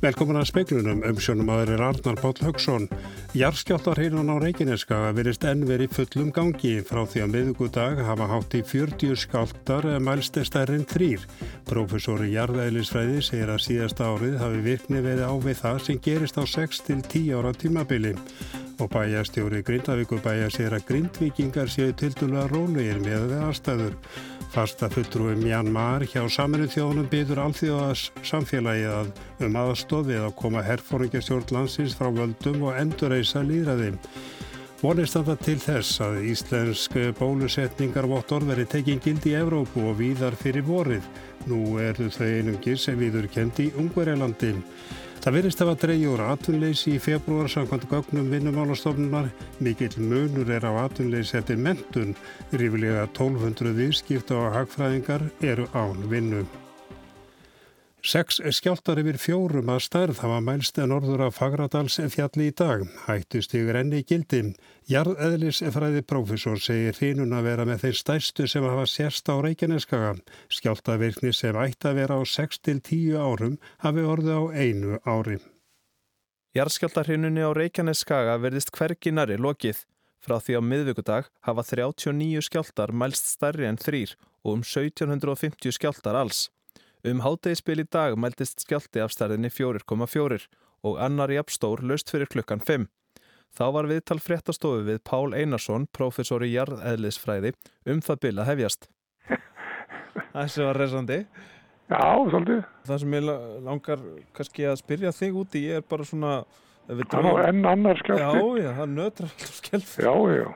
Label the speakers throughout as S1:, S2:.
S1: Velkomin að speiklunum, umsjónum aður er Arnar Páll Högson. Jarskjáltarheinan á Reykjaneska verist enn verið fullum gangi. Frá því að miðugudag hafa hátt í 40 skáltar mælst stærrin þrýr. Profesori Jarðæðlisfræði segir að síðasta árið hafi virkni verið ávið það sem gerist á 6-10 ára tímabili. Og bæjastjóri Grindavíkubæja segir að grindvikingar séu til dæla rólegir með aðstæður. Fasta fulltrúi Mjanmar hjá saminu þjónum byður alþjóðas samfélagið að um aðstofið að koma herfóringjastjórn landsins frá völdum og endurreysa líðræði. Vonist þetta til þess að íslensk bólusetningar vottor veri tekinn gildi í Evrópu og víðar fyrir vorið. Nú eru þau einungir sem viður kendi Ungverjalandi. Það verist að dreyja úr atvinnleysi í februar samkvæmt gögnum vinnumálastofnunar. Mikill munur er á atvinnleysi eftir mentun. Rífilega 1200 viðskipta og hagfræðingar eru án vinnu. Seks skjáltar yfir fjórum að stærð hafa mælst en orður af Fagradals fjalli í dag. Hættust ykkur enni gildi. Jarðeðlis fræði prófessor segir hrínun að vera með þeir stærstu sem hafa sérst á Reykjaneskaga. Skjáltavirkni sem ætti að vera á 6-10 árum hafi orðu á einu ári.
S2: Jarðskjáltarhrínunni á Reykjaneskaga verðist hverginari lokið. Frá því á miðvíkudag hafa 39 skjáltar mælst stærri en þrýr og um 1750 skjáltar alls. Um háttegispil í dag mæltist skjálti af stærðinni 4,4 og annar jafnstór löst fyrir klukkan 5. Þá var viðtal fréttastofu við Pál Einarsson, professor í jarðeðlisfræði, um það bil að hefjast. Þessi var resandi.
S3: Já, svolítið.
S2: Það sem ég langar kannski að spyrja þig úti, ég er bara svona...
S3: Það var enn annar skjálti.
S2: Já, já, það nötrar alltaf skjálfi.
S3: Já, já.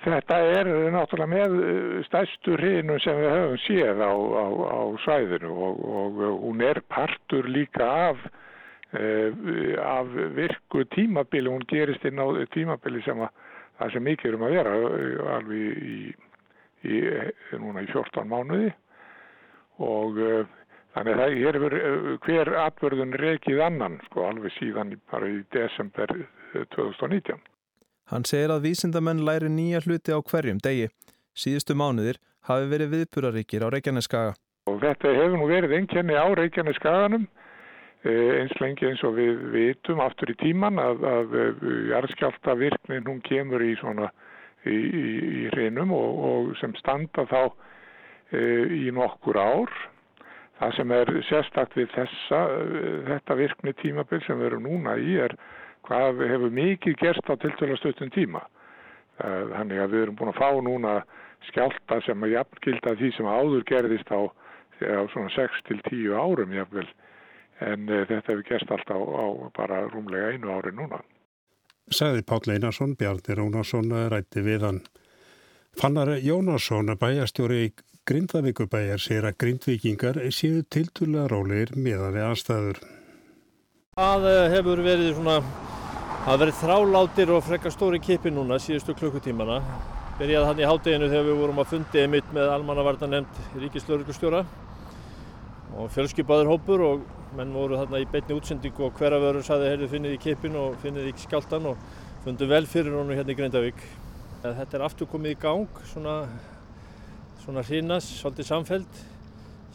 S3: Þetta er náttúrulega með uh, stærstu hrinu sem við höfum séð á, á, á svæðinu og, og hún er partur líka af, uh, af virku tímabili, hún gerist inn á tímabili sem að það sem mikið erum að vera uh, alveg í, í, núna í 14 mánuði og þannig að það er hver atverðun reikið annan sko alveg síðan bara í desember 2019.
S2: Hann segir að vísindamenn læri nýja hluti á hverjum degi. Síðustu mánuðir hafi verið viðpuraríkir á Reykjaneskaga.
S3: Og þetta hefur nú verið einkenni á Reykjaneskaganum eh, eins lengi eins og við vitum aftur í tíman að, að eh, jarðskjálta virknin hún kemur í svona í, í, í hreinum og, og sem standa þá e, í nokkur ár. Það sem er sérstakt við þessa, þetta virkni tímabill sem við erum núna í er hvað hefur mikið gerst á tiltölastöttum tíma. Þannig að við erum búin að fá núna skjálta sem að jafngilda því sem áður gerðist á, á svona 6-10 árum jafnvel en uh, þetta hefur gerst alltaf á, á bara rúmlega einu ári núna.
S1: Sæði Páll Einarsson, Bjarni Rónarsson rætti við hann. Fannar Jónarsson, bæjastjóri í Grindavíkubæjar, sér að grindvikingar séu tiltulega rólegir meðan við aðstæður.
S4: Það eh, hefur verið svona Það verið þrálátir og frekka stóri kipi núna síðustu klukkutímana. Byrjaði hann í hátteginu þegar við vorum að fundið mitt með almannavarna nefnd Ríkislaurugustjóra og fjölskypaður hópur og menn voru þarna í beitni útsendingu og hverjaförur saði heyrðu finnið í kipin og finnið í skjáltan og fundið vel fyrir honum hérna í Grindavík. Þetta er aftur komið í gang, svona, svona hrínas, svolítið samfelt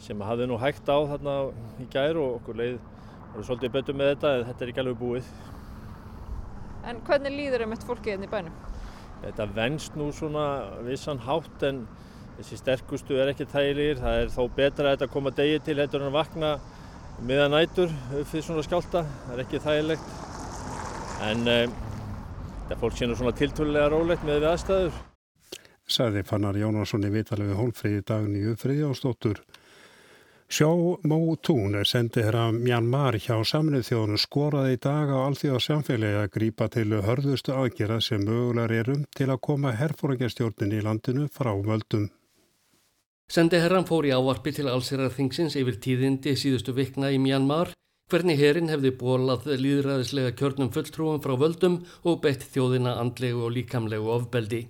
S4: sem hafði nú hægt á þarna í gær og okkur leið voru svolítið betur með þetta en þetta er ekki alveg búið.
S5: En hvernig líður um eitt fólkið hérna í bænum?
S4: Þetta venst nú svona vissan hátt en þessi sterkustu er ekki þægilegir. Það er þó betra að þetta koma degi til heldur en að vakna miðan nætur upp fyrir svona skjálta. Það er ekki þægilegt. En um, þetta fólk sé nú svona tiltvölulega rólegt með við aðstæður.
S1: Sæði Fannar Jónasson í vitalegu hólfríði dagni uppfriði á stóttur. Sjó Mó Tún er sendið hér að Mjanmar hjá saminuð þjóðinu skoraði í dag á allþjóða samfélagi að grípa til hörðustu aðgerða sem mögulegar erum til að koma herfóringarstjórnin í landinu frá völdum.
S6: Sendi herran fór í ávarpi til allsherrar þingsins yfir tíðindi síðustu vikna í Mjanmar hvernig herin hefði bólað líðræðislega kjörnum fulltrúum frá völdum og beitt þjóðina andlegu og líkamlegu ofbeldi.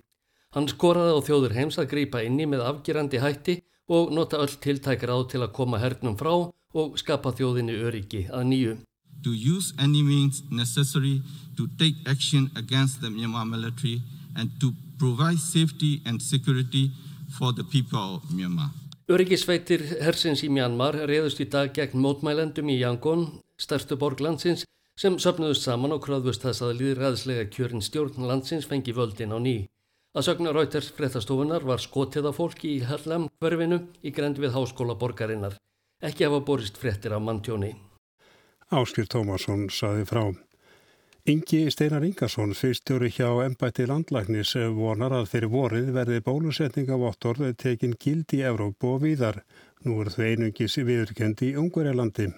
S6: Hann skoraði á þjóður heims að grípa inni með afgerandi hætti og nota öll tiltækir á til að koma hernum frá og skapa þjóðinni öryggi að nýju.
S7: To use any means necessary to take action against the Myanmar military and to provide safety and security for the people of Myanmar.
S6: Öryggisveitir hersins í Myanmar reyðust í dag gegn mótmælendum í Yangon, stærstu borg landsins, sem söpnuðust saman og kröðvust þess að líðræðslega kjörin stjórn landsins fengi völdin á ný. Að sögna Rauters fréttastofunar var skotið af fólki í Harlem hverfinu í grend við háskóla borgarinnar. Ekki hafa borist fréttir af manntjóni.
S1: Áskil Tómasson saði frá. Ingi Steinar Ingarsson, fyrstjóri hjá ennbætti landlæknis, vonar að fyrir vorið verði bólusetning af ottorð tekin gild í Evrópu og víðar. Nú er þau einungis viðurkendi í Ungverjalandi.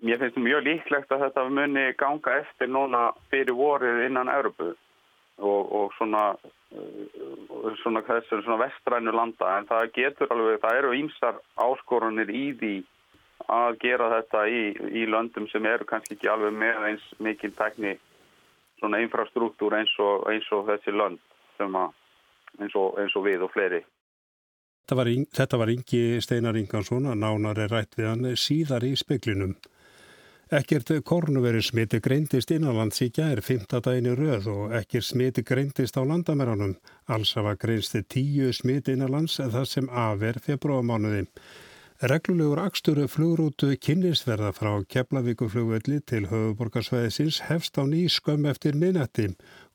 S8: Mér finnst mjög líklegt að þetta muni ganga eftir núna fyrir vorið innan Evrópu og, og svona, uh, svona, svona vestrænu landa en það getur alveg, það eru ímsar áskorunir í því að gera þetta í, í löndum sem eru kannski ekki alveg með eins mikil tekni svona infrastruktúr eins og, eins og þessi lönd að eins og, eins og við og fleiri.
S1: Þetta var, þetta var Ingi Steinar Ingarsson að nánar er rætt við hann síðar í speklinum. Ekkert kornuveri smiti greindist innanlands í gær 5. daginn í röð og ekkert smiti greindist á landameranum. Alls hafa greinsti tíu smiti innanlands þar sem afer februarmánuði. Reglulegur aksturu flugrútu kynnisverða frá Keflavíkuflugvelli til höfuborgarsvæðisins hefst á ný skömm eftir minnætti.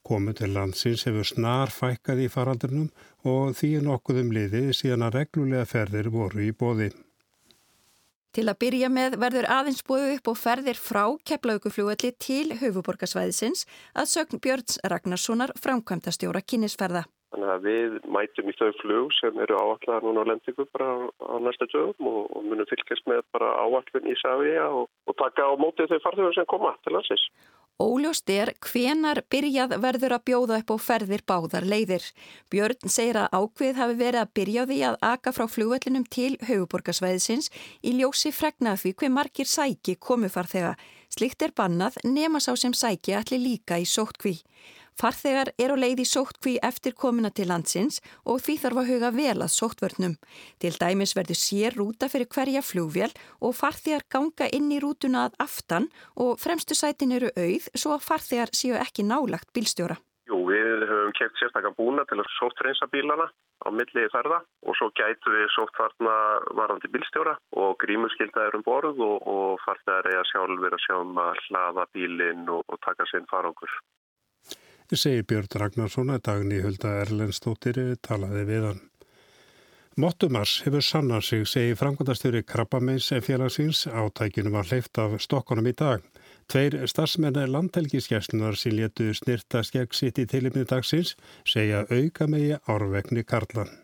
S1: Komu til landsins hefur snar fækkað í faraldurnum og því nokkuðum liði síðan að reglulega ferðir voru í bóði.
S9: Til að byrja með verður aðeins búið upp og ferðir frá Keflavíkuflugvelli til höfuborgarsvæðisins að sögn Björns Ragnarssonar framkvæmta stjóra kynnisverða.
S10: Þannig að við mætum í þau flug sem eru áallega núna á lendingu bara á næsta dögum og, og munum fylgjast með bara áallun í Savíja og, og taka á mótið þau farþjóður sem koma til landsins.
S9: Óljóst er hvenar byrjað verður að bjóða upp á ferðir báðar leiðir. Björn segir að ákveð hafi verið að byrja því að aka frá flugvellinum til höfuborgarsvæðisins í ljósi fregnað því hver margir sæki komufarþega. Slikt er bannað nema sá sem sæki allir líka í sóttkví. Farþegar er á leið í sóttkví eftir komina til landsins og því þarf að huga vel að sóttvörnum. Til dæmis verður sér rúta fyrir hverja flugvél og farþegar ganga inn í rútuna að aftan og fremstu sætin eru auð svo að farþegar séu ekki nálagt bílstjóra.
S10: Jú, við höfum keft sérstaklega búna til að sóttreinsa bílana á milli ferða og svo gætu við sóttvarna varandi bílstjóra og grímuskylda er um borð og, og farþegar er að sjálf vera að sjá um að hlaða bílinn og, og taka sinn farangur
S1: segir Björn Ragnarsson að dagni Hulda Erlendstóttir talaði við hann. Mottumars hefur sannar sig, segir framkvæmdastjóri Krabbameins félagsins átækjunum að hleyft af stokkonum í dag. Tveir starfsmennar landhelgiskeslunar sem letu snirta skegg sitt í tilipni dagsins segja auka megi árvegni Karlan.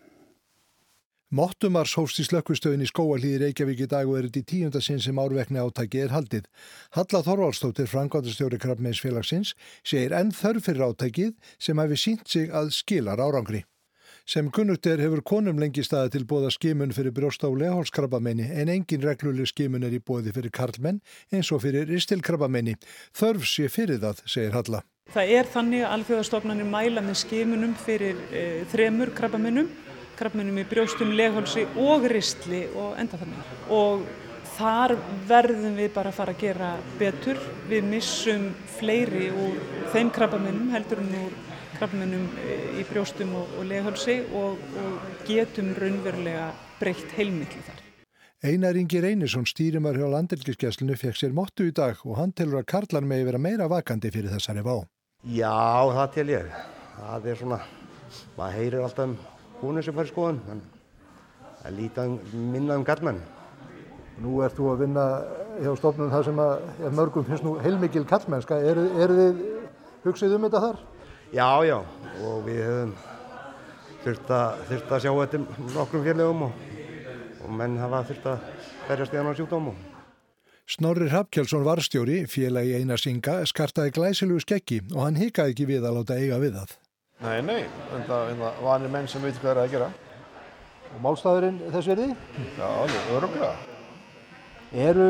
S11: Mottumars hófst í slökkvistöðin í skóalíði Reykjavík í dag og er þetta í tíunda sinn sem árvekni átæki er haldið. Halla Þorvaldstóttir, frangvandastjóri Krabbmeins félagsins, segir enn þörf fyrir átækið sem hefði sínt sig að skilar árangri. Sem kunnugt er hefur konum lengi staði til bóða skimun fyrir brjósta og lehálskrabbameini en engin regluleg skimun er í bóði fyrir karlmenn eins og fyrir ristilkrabbameini. Þörf sé fyrir það, segir Halla.
S12: Það er þannig að alþjóðastofnanir mæla með skimunum fyrir e, þremur krabbamennum krabbmennum í brjóstum, leghálsi og ristli og endaþarminn. Og þar verðum við bara að fara að gera betur. Við missum fleiri úr þeim krabbamennum heldur en úr krabbamennum í brjóstum og, og leghálsi og, og getum raunverulega breytt heilmikli þar.
S11: Einar Ingi Reynisson stýrimar hjá landelgiskesslinu fekk sér móttu í dag og hann telur að Karlan megi vera meira vakandi fyrir þessari vá.
S13: Já, það tel ég. Það er svona, maður heyrir alltaf um húnum sem fær skoðun en það lítið minna um gallmenn.
S11: Nú ert þú að vinna hjá stofnun það sem að ja, mörgum finnst nú heilmikil kallmennska. Er, er þið hugsið um þetta þar?
S13: Já, já og við höfum þurft að, þurft að sjá þetta nokkrum félögum og, og menn hafa þurft að berjast í annan sjúkdóm.
S11: Snorri Hrafkjálsson varstjóri, félagi Einarsinga, skartaði glæsilugu skeggi og hann hikaði ekki við að láta eiga við það.
S14: Nei, nei, en það vanir menn sem veit hvað það er að gera.
S11: Og málstæðurinn þess verði?
S14: Já, alveg, öruglega.
S11: Eru,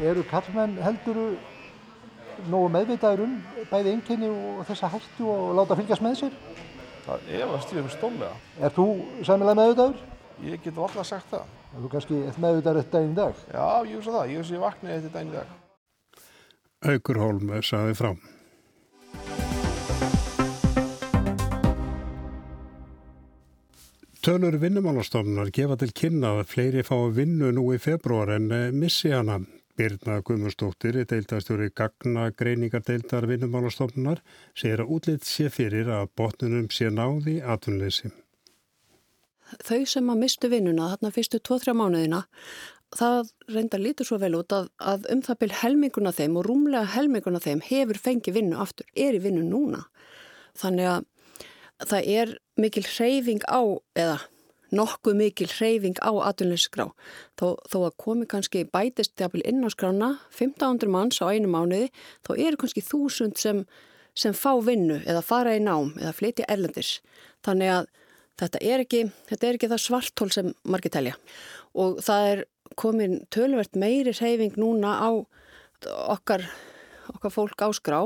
S11: eru kallmenn helduru nógu meðvitaður um bæði einnkynni og þessa hættu og láta fylgjast með sér?
S14: Það er að stýðum stónlega.
S11: Er þú sæmilega meðvitaður?
S14: Ég get alltaf sagt það.
S11: Er þú kannski meðvitaður eftir daginn í dag?
S14: Já, ég veist það. Ég veist ég vaknaði eftir daginn í dag.
S1: Aukur Hólm saði frá. Tölur vinnumálastofnunar gefa til kynna að fleiri fá vinnu nú í februar en eh, missi hana. Birna Guðmundsdóttir, deildastjóri Gagna greiningardeildar vinnumálastofnunar, segir að útlitt sé fyrir að botnunum sé náði atvinnleysi.
S15: Þau sem að mistu vinnuna þarna fyrstu 2-3 mánuðina, það reyndar lítur svo vel út að, að um það byrj helminguna þeim og rúmlega helminguna þeim hefur fengið vinnu aftur, er í vinnu núna. Þannig að það er mikil hreyfing á, eða nokkuð mikil hreyfing á atvinnleysisgrá. Þó, þó að komi kannski bætist jafnvel inn á skrána, 1500 manns á einu mánuði, þá eru kannski þúsund sem, sem fá vinnu eða fara í nám eða flytja erlendis. Þannig að þetta er ekki, þetta er ekki það svartól sem margir telja. Og það er komin tölvert meiri hreyfing núna á okkar, okkar fólk á skrá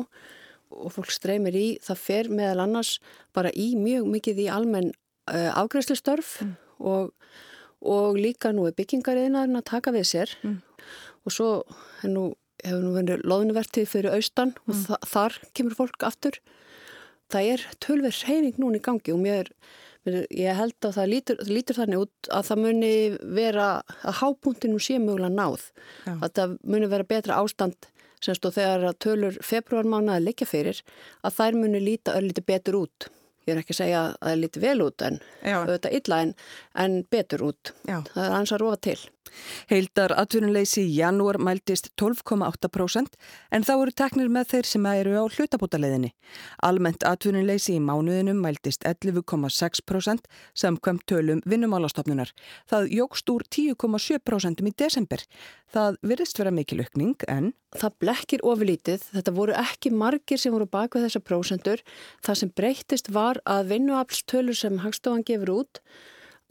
S15: og fólk streymir í, það fer meðal annars bara í mjög mikið í almenn uh, afgræslistörf mm. og, og líka nú er byggingariðinarinn að taka við sér mm. og svo nú, hefur nú verið loðnuvertið fyrir austan mm. og þa þar kemur fólk aftur. Það er tölver reyning núna í gangi og mér, mér ég held að það lítur, lítur þannig út að það muni vera að hápunktinu sé mögulega náð. Já. Að það muni vera betra ástand semst og þegar að tölur februarmánaði leikja fyrir að þær muni líta örlíti betur út. Ég er ekki að segja að það er lítið vel út en auðvitað illa en, en betur út. Já. Það er ansvar rofa til.
S16: Heildar atvinnuleysi í janúar mæltist 12,8% en þá eru teknir með þeir sem eru á hlutabótaleðinni. Almennt atvinnuleysi í mánuðinum mæltist 11,6% samkvæmt tölum vinnumálastofnunar. Það jógst úr 10,7% í desember. Það virðist vera mikil aukning en...
S15: Það blekkir ofurlítið. Þetta voru ekki margir sem voru bak við þessar prósendur. Það sem breytist var að vinnuaflstölur sem Hagstofan gefur út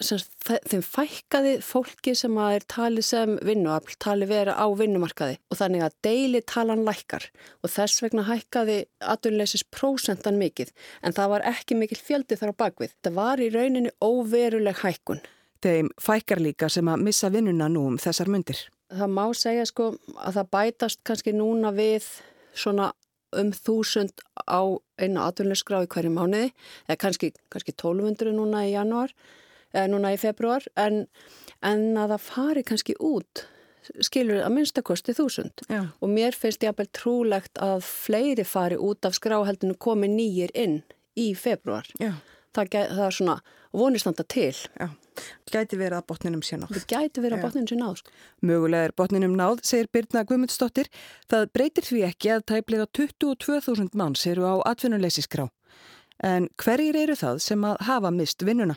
S15: þeim fækkaði fólki sem að er tali sem vinnuafl, tali vera á vinnumarkaði og þannig að deili talan lækkar og þess vegna hækkaði aturleisis prósentan mikið en það var ekki mikil fjöldi þar á bakvið. Það var í rauninni óveruleg hækkun.
S16: Þeim fækkar líka sem að missa vinnuna nú um þessar myndir.
S15: Það má segja sko að það bætast kannski núna við svona um þúsund á einu aturleisgráði hverju mánuði eða kannski, kannski 1200 núna í janúar eða núna í februar en, en að það fari kannski út skilur að minnstakosti þúsund Já. og mér finnst ég að vel trúlegt að fleiri fari út af skráheldinu komi nýjir inn í februar það, það er svona vonistanda til
S16: Já. Gæti verið að botninum sé náð
S15: gæti verið að botninum sé náð sko.
S16: Mögulega er botninum náð, segir Birna Guðmundsdóttir Það breytir því ekki að tæplega 22.000 manns eru á atvinnuleysiskrá En hverjir eru það sem að hafa mist vinnuna?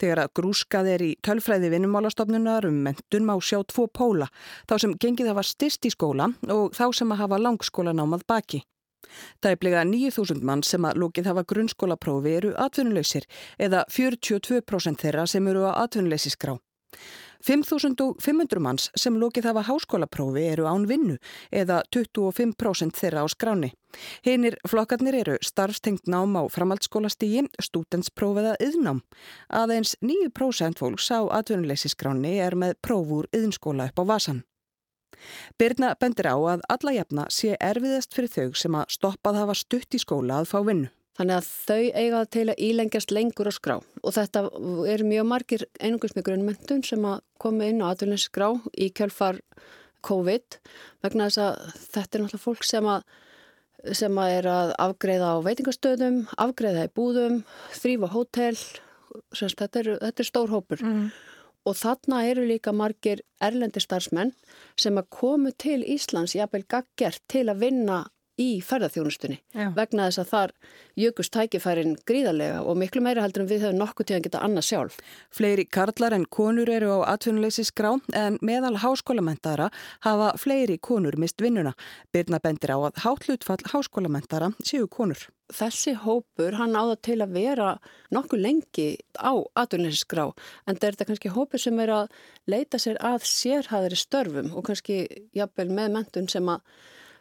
S16: Þegar að grúskað er í tölfræði vinnumálastofnunar um mentun má sjá tvo póla, þá sem gengið hafa styrst í skóla og þá sem að hafa langskólanámað baki. Það er blega 9.000 mann sem að lókið hafa grunnskólaprófi eru atvinnuleysir eða 42% þeirra sem eru á atvinnuleysisgrá. 5.500 manns sem lókið hafa háskólaprófi eru án vinnu eða 25% þeirra á skráni. Hinnir flokkarnir eru starfstengt nám á framhaldsskólastígi, stútensprófiða yðnám. Aðeins 9% fólks á atvinnuleysisskráni er með prófur yðnskóla upp á vasan. Birna bendir á að alla jafna sé erfiðast fyrir þau sem að stoppað hafa stutt í skóla að fá vinnu.
S15: Þannig að þau eiga til að ílengjast lengur á skrá og þetta er mjög margir einungarsmyggur en mentun sem að koma inn á atvinninskrá í kjölfar COVID vegna þess að þetta er náttúrulega fólk sem að, sem að er að afgreða á veitingastöðum, afgreða í búðum, þrýfa hótel, þetta er, þetta er stór hópur. Mm. Og þarna eru líka margir erlendi starfsmenn sem að komu til Íslands jafnvel gaggert til að vinna í ferðarþjónustunni Já. vegna þess að þar jökust tækifærin gríðarlega og miklu meira heldur en við höfum nokkuð tíðan geta annað sjálf.
S16: Fleiri karlar en konur eru á atvinnuleysisgrá en meðal háskólamendara hafa fleiri konur mist vinnuna. Byrna bendir á að hátlutfall háskólamendara séu konur.
S15: Þessi hópur hann áða til að vera nokkuð lengi á atvinnuleysisgrá en það er þetta kannski hópur sem er að leita sér að sérhæðari störfum og kannski jafnvel með mentun sem að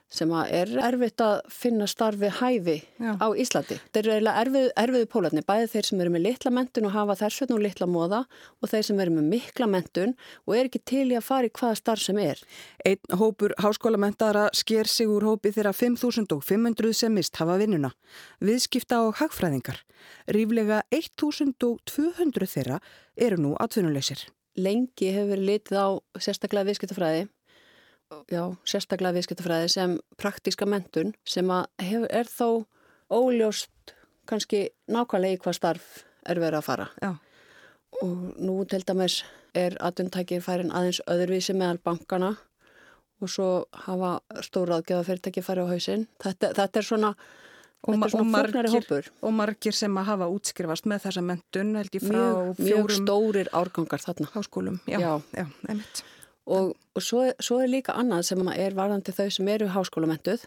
S15: sem er erfitt að finna starfi hæfi Já. á Íslandi. Þeir eru eiginlega erfið, erfiðu pólarni, bæði þeir sem eru með litla mentun og hafa þess vegna og litla móða og þeir sem eru með mikla mentun og er ekki til í að fara í hvaða starf sem er.
S16: Einn hópur háskólamentara sker sig úr hópi þeirra 5.500 sem mist hafa vinnuna. Viðskipta og hagfræðingar. Ríflega 1.200 þeirra eru nú atvinnuleysir.
S15: Lengi hefur verið litið á sérstaklega viðskiptafræði já, sérstaklega viðskiptafræði sem praktíska mentun sem hef, er þó óljóst kannski nákvæmlega í hvað starf er verið að fara. Já. Og nú til dæmis er aðundtækir færin aðeins öðruvísi meðal bankana og svo hafa stóra aðgjöða fyrirtæki færi á hausin. Þetta, þetta er svona, er svona fórnari hópur.
S16: Og margir sem að hafa útskrifast með þessa mentun held ég frá
S15: mjög,
S16: fjórum...
S15: Mjög stórir árgangar þarna.
S16: Háskólum, já, já, já einmitt.
S15: Og, og svo, svo er líka annað sem er varðandi þau sem eru háskólamentuð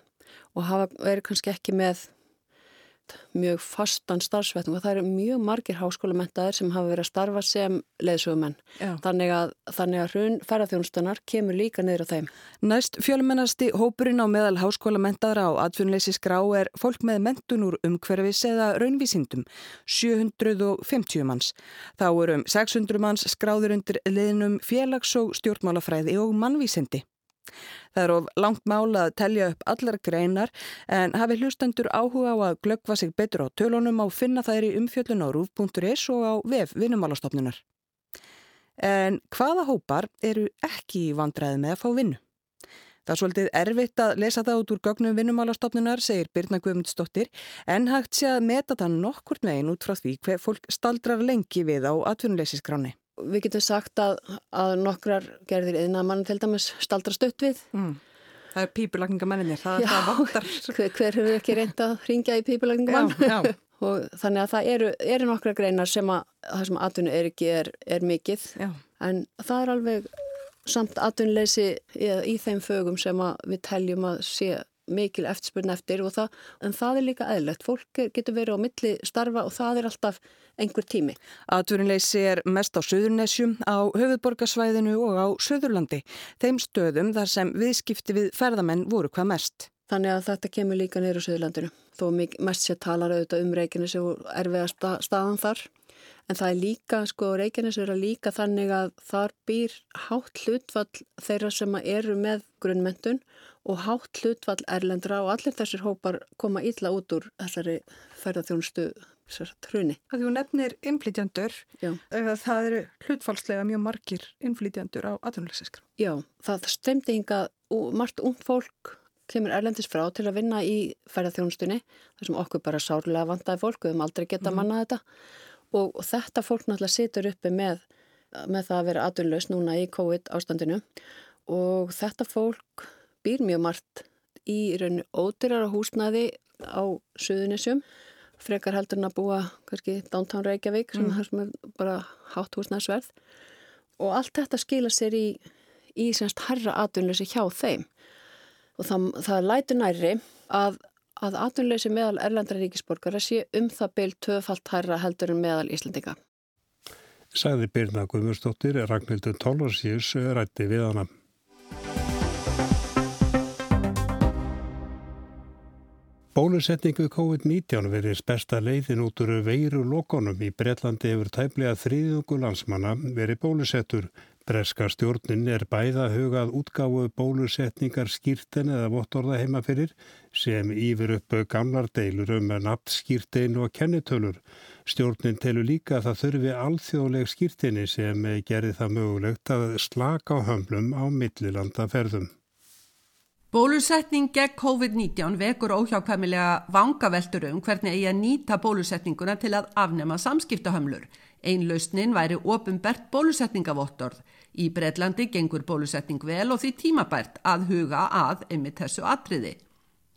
S15: og hafa, eru kannski ekki með mjög fastan starfsvetning og það eru mjög margir háskólamentaðir sem hafa verið að starfa sem leðsugumenn. Þannig að, þannig að hrun ferðarþjónustunar kemur líka niður á þeim.
S16: Næst fjölmennasti hópurinn á meðal háskólamentaðra á atvinnleysi skrá er fólk með mentun úr umhverfis eða raunvísindum, 750 manns. Þá eru um 600 manns skráður undir liðnum félags- og stjórnmálafræði og mannvísindi. Það er of langt mála að telja upp allar greinar en hafi hlustendur áhuga á að glöggva sig betur á tölunum á finna þær í umfjöllun á rúf.is og á vef vinnumálastofnunar. En hvaða hópar eru ekki í vandræði með að fá vinnu? Það er svolítið erfitt að lesa það út úr gögnum vinnumálastofnunar, segir Birna Guðmundsdóttir, en hægt sé að meta það nokkur megin út frá því hver fólk staldrar lengi við á atvinnuleysisgráni
S15: við getum sagt að, að nokkrar gerðir yðna mann til dæmis staldra stutt við. Mm.
S16: Það er pípulagningamanninir, það, það vantar.
S15: Hver, hver hefur ekki reynd að ringja í pípulagningamann? og þannig að það eru, eru nokkra greinar sem að það sem atvinnu er ekki er, er mikið. Já. En það er alveg samt atvinnuleysi í, í þeim fögum sem við teljum að sé mikil eftirspurn eftir og það, en það er líka eðlert. Fólk getur verið á milli starfa og það er alltaf einhver tími.
S16: Atvinnuleysi er mest á Suðurnesjum, á höfuðborgarsvæðinu og á Suðurlandi, þeim stöðum þar sem viðskipti við ferðamenn voru hvað mest.
S15: Þannig að þetta kemur líka neyru Suðurlandinu, þó mest sér talar auðvitað um Reykjanes og erfiða staðan þar. En það er líka, sko, Reykjanes eru líka þannig að þar býr hátt hlutfall þeirra sem eru með grunnmentun og hátt hlutfall erlendra og allir þessir hópar koma ítla út úr þessari ferðarþjónustu hruni.
S16: Það þú nefnir inflytjandur, það eru hlutfallslega mjög margir inflytjandur á atvinnulegseskra.
S15: Já, það stemdi hinga margt ung fólk kemur erlendis frá til að vinna í ferðarþjónustunni, þar sem okkur bara sárlega vandaði fólk, við höfum aldrei geta mm. mannað þetta og, og þetta fólk náttúrulega situr uppi með, með það að vera atvinnlaus núna í COVID ástandinu og þetta fólk býr mjög margt í rauninu ódyrara húsnaði á Suðunisjum frekar heldur en að búa kannski downtown Reykjavík sem, mm. sem er bara hátt húsnæðsverð og allt þetta skila sér í, í semst herra atvinnleysi hjá þeim og það, það lætur næri að, að atvinnleysi meðal erlendra ríkisborgara sé um það byl töfalt herra heldur en meðal Íslandika.
S1: Sæði Birna Guðmursdóttir, Ragnhildur Tólarsíus rætti við hana. Bólusetningu COVID-19 verið besta leiðin út úr veiru lokonum. Í Breitlandi hefur tæplega þriðjungu landsmanna verið bólusettur. Breska stjórnin er bæða hugað útgáfu bólusetningar skýrten eða vottorða heima fyrir semýfur upp gamlar deilur um natt skýrtein og kennitölur. Stjórnin telur líka að það þurfi alþjóðleg skýrteni sem gerir það mögulegt að slaka á hömlum á millilandaferðum.
S17: Bólusetning gegn COVID-19 vekur óhjákvæmilega vangaveltur um hvernig eigi að nýta bólusetninguna til að afnema samskiptahömlur. Einlausnin væri ofinbert bólusetningavottorð. Í Breitlandi gengur bólusetning vel og því tímabært að huga að yfir þessu atriði.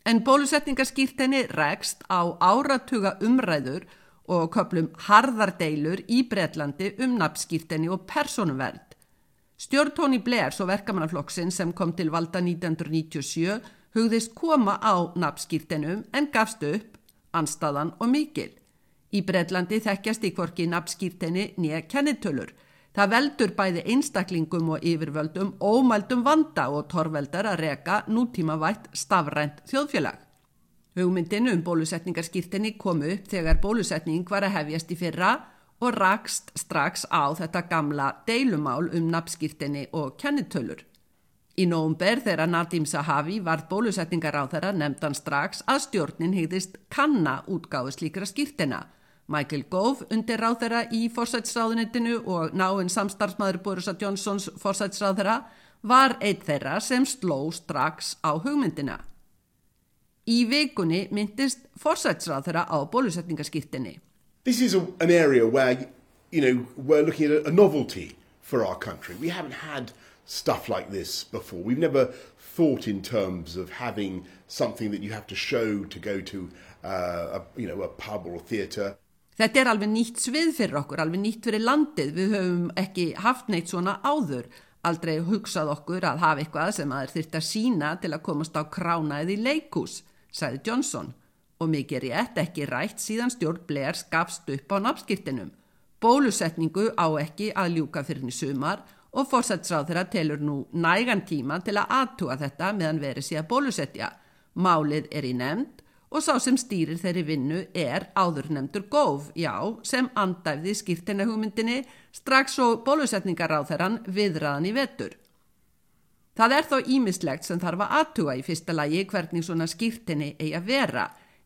S17: En bólusetningaskýrtenni rekst á áratuga umræður og köplum harðardeilur í Breitlandi um nafnskýrtenni og personuverð. Stjórn Tony Blair, svo verkamannaflokksinn sem kom til valda 1997, hugðist koma á nafnskýrtenum en gafst upp, anstaðan og mikil. Í Breitlandi þekkjast í kvorki nafnskýrteni nýja kennitölur. Það veldur bæði einstaklingum og yfirvöldum ómældum vanda og torveldar að reka nútímavætt stafrænt þjóðfélag. Hugmyndinu um bólusetningarskýrtinni kom upp þegar bólusetning var að hefjast í fyrra og rakst strax á þetta gamla deilumál um nafnskýrtinni og kennitölur. Í nóumber þegar Nadim Sahavi var bólusetningar á þeirra nefndan strax að stjórnin hegðist kanna útgáðu slíkra skýrtina Michael Gove undir ráðherra í forsætsráðunitinu og náinn samstarfsmaður Borisa Johnsons forsætsráðherra var eitt þeirra sem sló strax á hugmyndina. Í vikunni myndist forsætsráðherra á bólusetningaskýttinni.
S18: This is a, an area where, you know, we're looking at a novelty for our country. We haven't had stuff like this before. We've never thought in terms of having something that you have to show to go to uh, a, you know, a pub or a theatre.
S17: Þetta er alveg nýtt svið fyrir okkur, alveg nýtt fyrir landið. Við höfum ekki haft neitt svona áður. Aldrei hugsað okkur að hafa eitthvað sem aðeir þurft að sína til að komast á kránaðið í leikús, sagði Johnson. Og mikið rétt ekki rætt síðan stjórn Blair skapst upp á nafnskirtinum. Bólusetningu á ekki að ljúka fyrir í sumar og fórsætsráð þeirra telur nú nægan tíma til að aðtúa þetta meðan verið að bólusetja. Málið er í nefnd og sá sem stýrir þeirri vinnu er áðurnemdur góf, já, sem andæfði skýrtina hugmyndinni strax og bólusetningar á þeirran viðraðan í vetur. Það er þó ímislegt sem þarf að aðtuga í fyrsta lagi hvernig svona skýrtinni eigi að vera.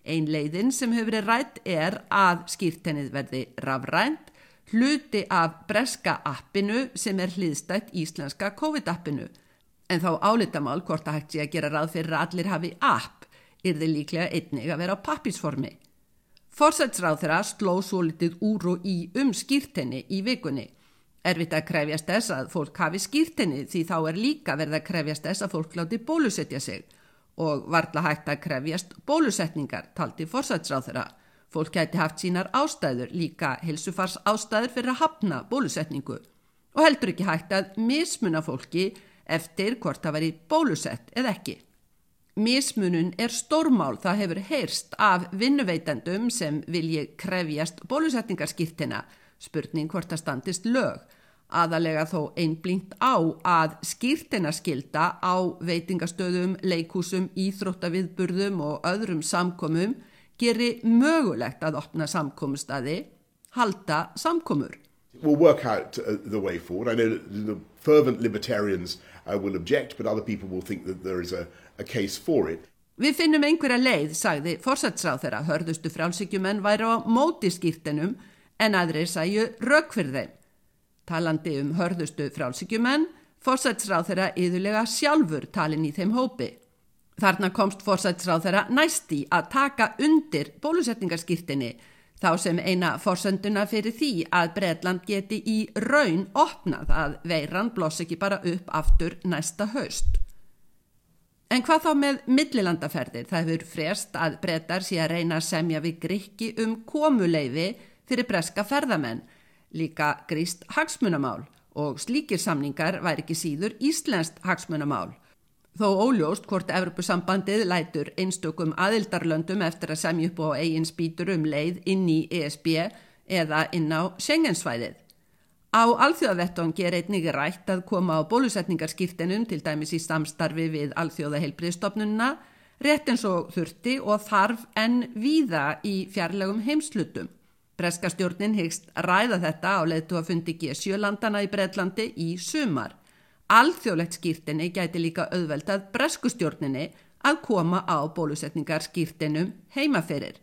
S17: Ein leiðin sem hefur verið rætt er að skýrtinnið verði rafrænt, hluti af breska appinu sem er hliðstætt íslenska COVID-appinu. En þá álitamál hvort að hægt sé að gera ráð fyrir að allir hafi app er þeir líklega einnig að vera á pappisformi. Forsætsráð þeirra sló svo litið úr og í um skýrtenni í vikunni. Erfitt að krefjast þess að fólk hafi skýrtenni því þá er líka verið að krefjast þess að fólk láti bólusetja sig og varla hægt að krefjast bólusetningar taldi forsætsráð þeirra. Fólk gæti haft sínar ástæður líka helsufars ástæður fyrir að hafna bólusetningu og heldur ekki hægt að mismuna fólki eftir hvort það veri bólusett eða ekki. Mismunun er stórmál, það hefur heyrst af vinnuveitendum sem vilji krefjast bólusetningarskýrtina, spurning hvort það standist lög. Aðalega þó einblínt á að skýrtina skilda á veitingastöðum, leikúsum, íþróttaviðburðum og öðrum samkomum geri mögulegt að opna samkomustadi, halda samkomur.
S18: We'll work out uh, the way forward. I know the fervent libertarians uh, will object, but other people will think that there is a a case for it.
S17: Við finnum einhverja leið, sagði fórsætsráð þeirra, hörðustu frálsíkjumenn væri á móti skýrtinum en aðrir sæju rauk fyrir þeim. Talandi um hörðustu frálsíkjumenn, fórsætsráð þeirra yðurlega sjálfur talin í þeim hópi. Þarna komst fórsætsráð þeirra næsti að taka undir bólusetningarskýrtinni þá sem eina fórsönduna fyrir því að Breitland geti í raun opnað að veiran bloss ekki bara upp aftur næsta haust. En hvað þá með millilandaferðir? Það hefur frest að brettar sé að reyna að semja við Grykki um komuleifi fyrir breska ferðamenn, líka gríst hagsmunamál og slíkir samningar væri ekki síður íslenskt hagsmunamál. Þó óljóst hvort Evropasambandið lætur einstökum aðildarlöndum eftir að semja upp á eigin spýtur um leið inn í ESB eða inn á Schengensvæðið. Á alþjóðavettangi er einnig rætt að koma á bólusetningarskýrtinum til dæmis í samstarfi við alþjóðaheilbriðstofnunna rétt eins og þurfti og þarf en víða í fjarlægum heimslutum. Breskastjórnin hegst ræða þetta á leðtu að fundi G7-landana í Breitlandi í sumar. Alþjóðlegt skýrtinni gæti líka auðveldað breskustjórninni að koma á bólusetningarskýrtinum heimaferir.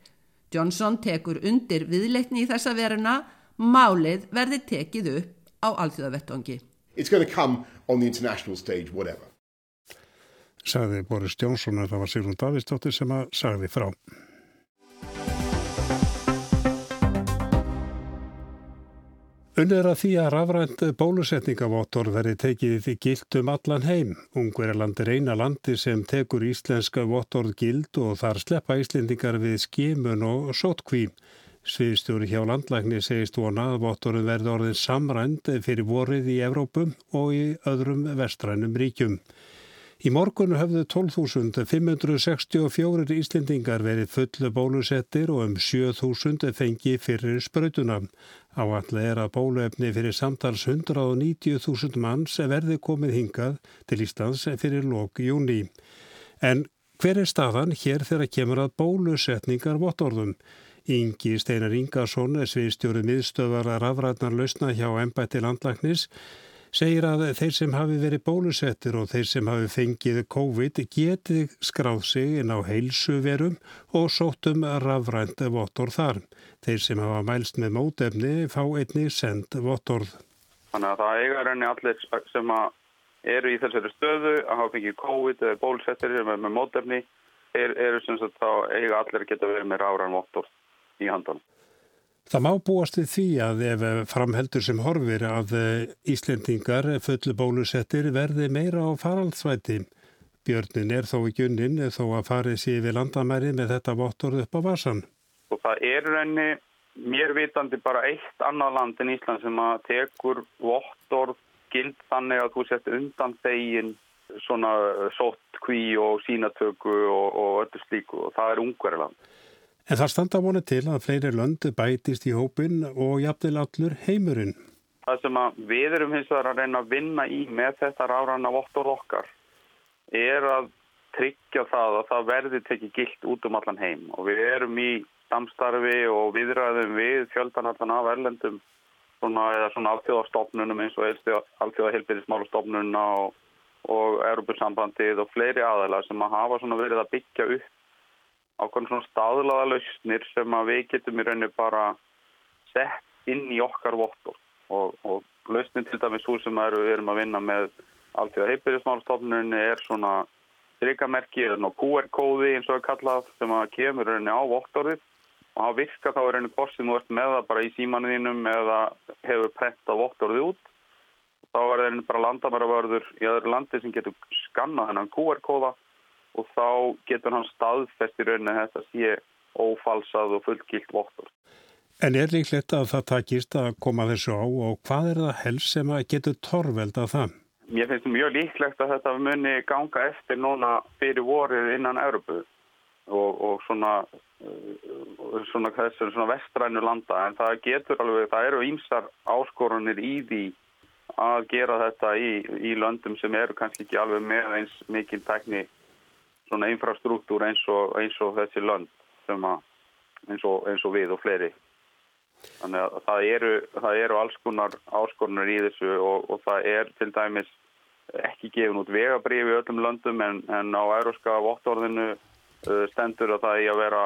S17: Johnson tekur undir viðleikni í þessa veruna málið verði tekið upp á alþjóðavettongi.
S18: It's going to come on the international stage, whatever.
S1: Sagði Boris Jónsson að það var Sigrun Davistóttir sem að sagði frá. Unnið er að því að rafrænt bólusetningavottor verði tekið gild um allan heim. Ungverjarland er eina landi sem tekur íslenska vottorð gild og þar sleppa íslendingar við skimun og sótkvím. Sviðstjóri hjá landlækni segist vona að vottorinn verði orðin samrænd fyrir vorið í Evrópum og í öðrum vestrænum ríkjum. Í morgun höfðu 12.564 Íslendingar verið fullu bólusettir og um 7.000 fengi fyrir sprautuna. Áallega er að bóluefni fyrir samtals 190.000 manns verði komið hingað til Íslands fyrir lok júni. En hver er staðan hér þegar kemur að bólusetningar vottorðum? Ingi Steinar Ingarsson, sviðstjórið miðstöðar að rafrætnar lausna hjá ennbætti landlagnis, segir að þeir sem hafi verið bólusettir og þeir sem hafi fengið COVID geti skráð sig inn á heilsuverum og sóttum rafrænt vottorð þar. Þeir sem hafa mælst með mótefni fá einni send vottorð.
S8: Þannig að það eiga reyni allir sem eru í þessari stöðu að hafa fengið COVID eða bólusettir með, með mótefni er, eru sem sagt þá eiga allir að geta verið með rafrænt vottorð í handan.
S1: Það má búast við því að ef framheldur sem horfir að Íslendingar fullu bólusettir verði meira á faraldsvæti. Björnin er þó í gunnin þó að farið sér við landamæri með þetta vottorð upp á vasan.
S8: Og það er reyni mér vitandi bara eitt annað land en Ísland sem að tekur vottorð gild þannig að þú sett undan þegin svona sótt kví og sínatöku og, og öllu slíku og það er ungverðiland.
S1: En það standa vonið til að fleiri lönd bætist í hópin og jafnvel allur heimurinn.
S8: Það sem við erum hins vegar að reyna að vinna í með þetta ráðranna vottor okkar er að tryggja það að það verði tekið gilt út um allan heim og við erum í samstarfi og viðræðum við fjöldanallan af erlendum svona, eða svona alþjóðastofnunum eins og alþjóða helbyrðismálastofnununa og, og Europasambandið og fleiri aðeila sem að hafa verið að byggja upp ákveðin svona staðlaða lausnir sem að við getum í rauninu bara sett inn í okkar vottor og, og lausnin til dæmis úr sem eru, við erum að vinna með alltaf heipiriðsmálstofnunni er svona strykamerki eða QR-kóði eins og að kalla sem að kemur rauninu á vottorðið. Og það virkar þá rauninu hvort sem þú ert með það bara í símanuðinum eða hefur prentað vottorðið út. Þá er það bara landamæravörður í öðru landi sem getur skannað þennan QR-kóða og þá getur hann staðfest í rauninni að þetta sé ófalsað og fullgilt vottur.
S1: En er líklegt að það takist að koma þessu á og hvað er það helst sem að getur torveld að það?
S8: Mér finnst mjög líklegt að þetta muni ganga eftir núna fyrir vorið innan Európu og, og svona, uh, svona, svona, svona vestrænu landa en það getur alveg, það eru ímsar áskorunir í því að gera þetta í, í löndum sem eru kannski ekki alveg með eins mikil tekni svona infrastruktúr eins og, eins og þessi sem að eins og, eins og við og fleiri. Þannig að það eru, það eru alls konar áskorunir í þessu og, og það er til dæmis ekki gefin út vegabriði í öllum löndum en, en á euróska vottorðinu uh, stendur að það er að vera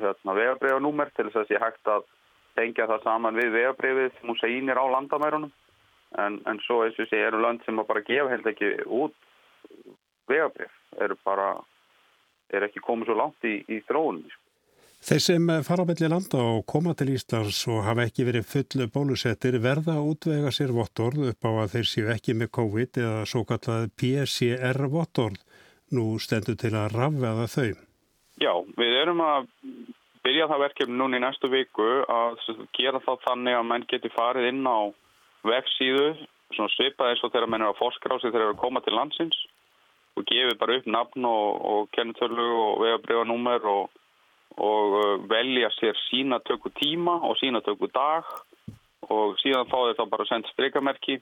S8: hérna, vegabriðanúmer til þess að sé hægt að tengja það saman við vegabriðið sem hún segir á landamærunum en, en svo eins og sé eru lönd sem bara gefa held ekki út vegabrið eru bara er ekki komið svo langt í, í þróunum.
S1: Þeir sem fara melli landa og koma til Íslands og hafa ekki verið fullu bólusettir verða að útvega sér vottorð upp á að þeir séu ekki með COVID eða svo kallað PCR vottorð. Nú stendur til að rafveða þau.
S8: Já, við erum að byrja það verkefni núna í næstu viku að gera það þannig að menn geti farið inn á vefsíðu, svona svipað eins og þegar menn er að forskra á sig þegar þeir eru að koma til landsins og gefið bara upp nafn og, og kennetölu og vegabriðanúmer og, og uh, velja sér sínatöku tíma og sínatöku dag og síðan fá þeir þá bara að senda streikamerki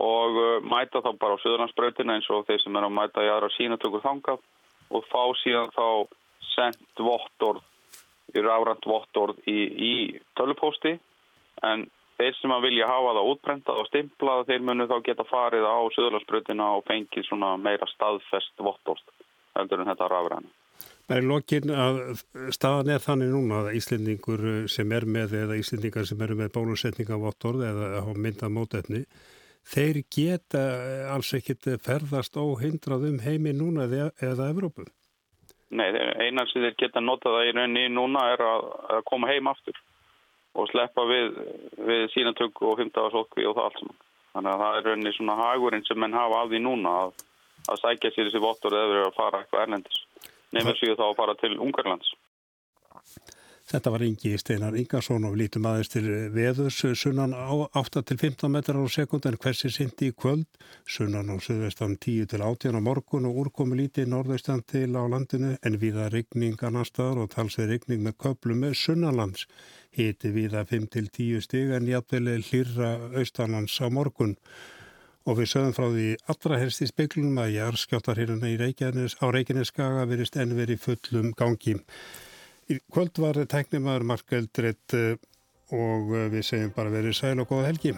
S8: og uh, mæta þá bara á Suðurlandsbröðina eins og þeir sem er að mæta í aðra sínatöku þangað og fá síðan þá sendt vottorð, ráðrænt vottorð í, í tölupósti en þeir sem að vilja hafa það útprentað og stimplað þeir munu þá geta farið á söðurlandsbrutina og fengið svona meira staðfest vottorst heldur en þetta rafræðinu.
S1: Það er lokinn að staðan er þannig núna að Íslendingur sem er með eða Íslendingar sem eru með bólusetningavottorð eða myndað mótetni þeir geta alls ekkit ferðast óhindrað um heimi núna eða, Evrópu?
S8: Nei, einan sem þeir geta notað það í rauninni núna er að, að koma heim aftur og sleppa við, við sínatöku og fymtaðarsókvi og það allt saman. Þannig að það er rauninni svona hagurinn sem menn hafa af því núna að, að sækja sér þessi vottur eða verið að fara eitthvað erlendis. Nefnir séu þá að fara til Ungarlands.
S1: Þetta var Ingi Steinar Ingarsson og lítum aðeins til veðus sunnan á 8-15 metrar á sekund en hversi sindi í kvöld? Sunnan á söðvestan 10-18 á morgun og úrkomi lítið norðaustan til á landinu en viða regning annar staðar og talsið regning með köplum með sunnanlands. Hiti viða 5-10 stig en jafnveli hlýra austanlands á morgun. Og við sögum frá því allra helst í speiklunum að jarðskjáttarhyrjuna á Reykjaneskaga verist enn verið fullum gangi. Í kvöld var tæknimaður Mark Eldreit eh, og við segjum bara verið sæl og góða helgi.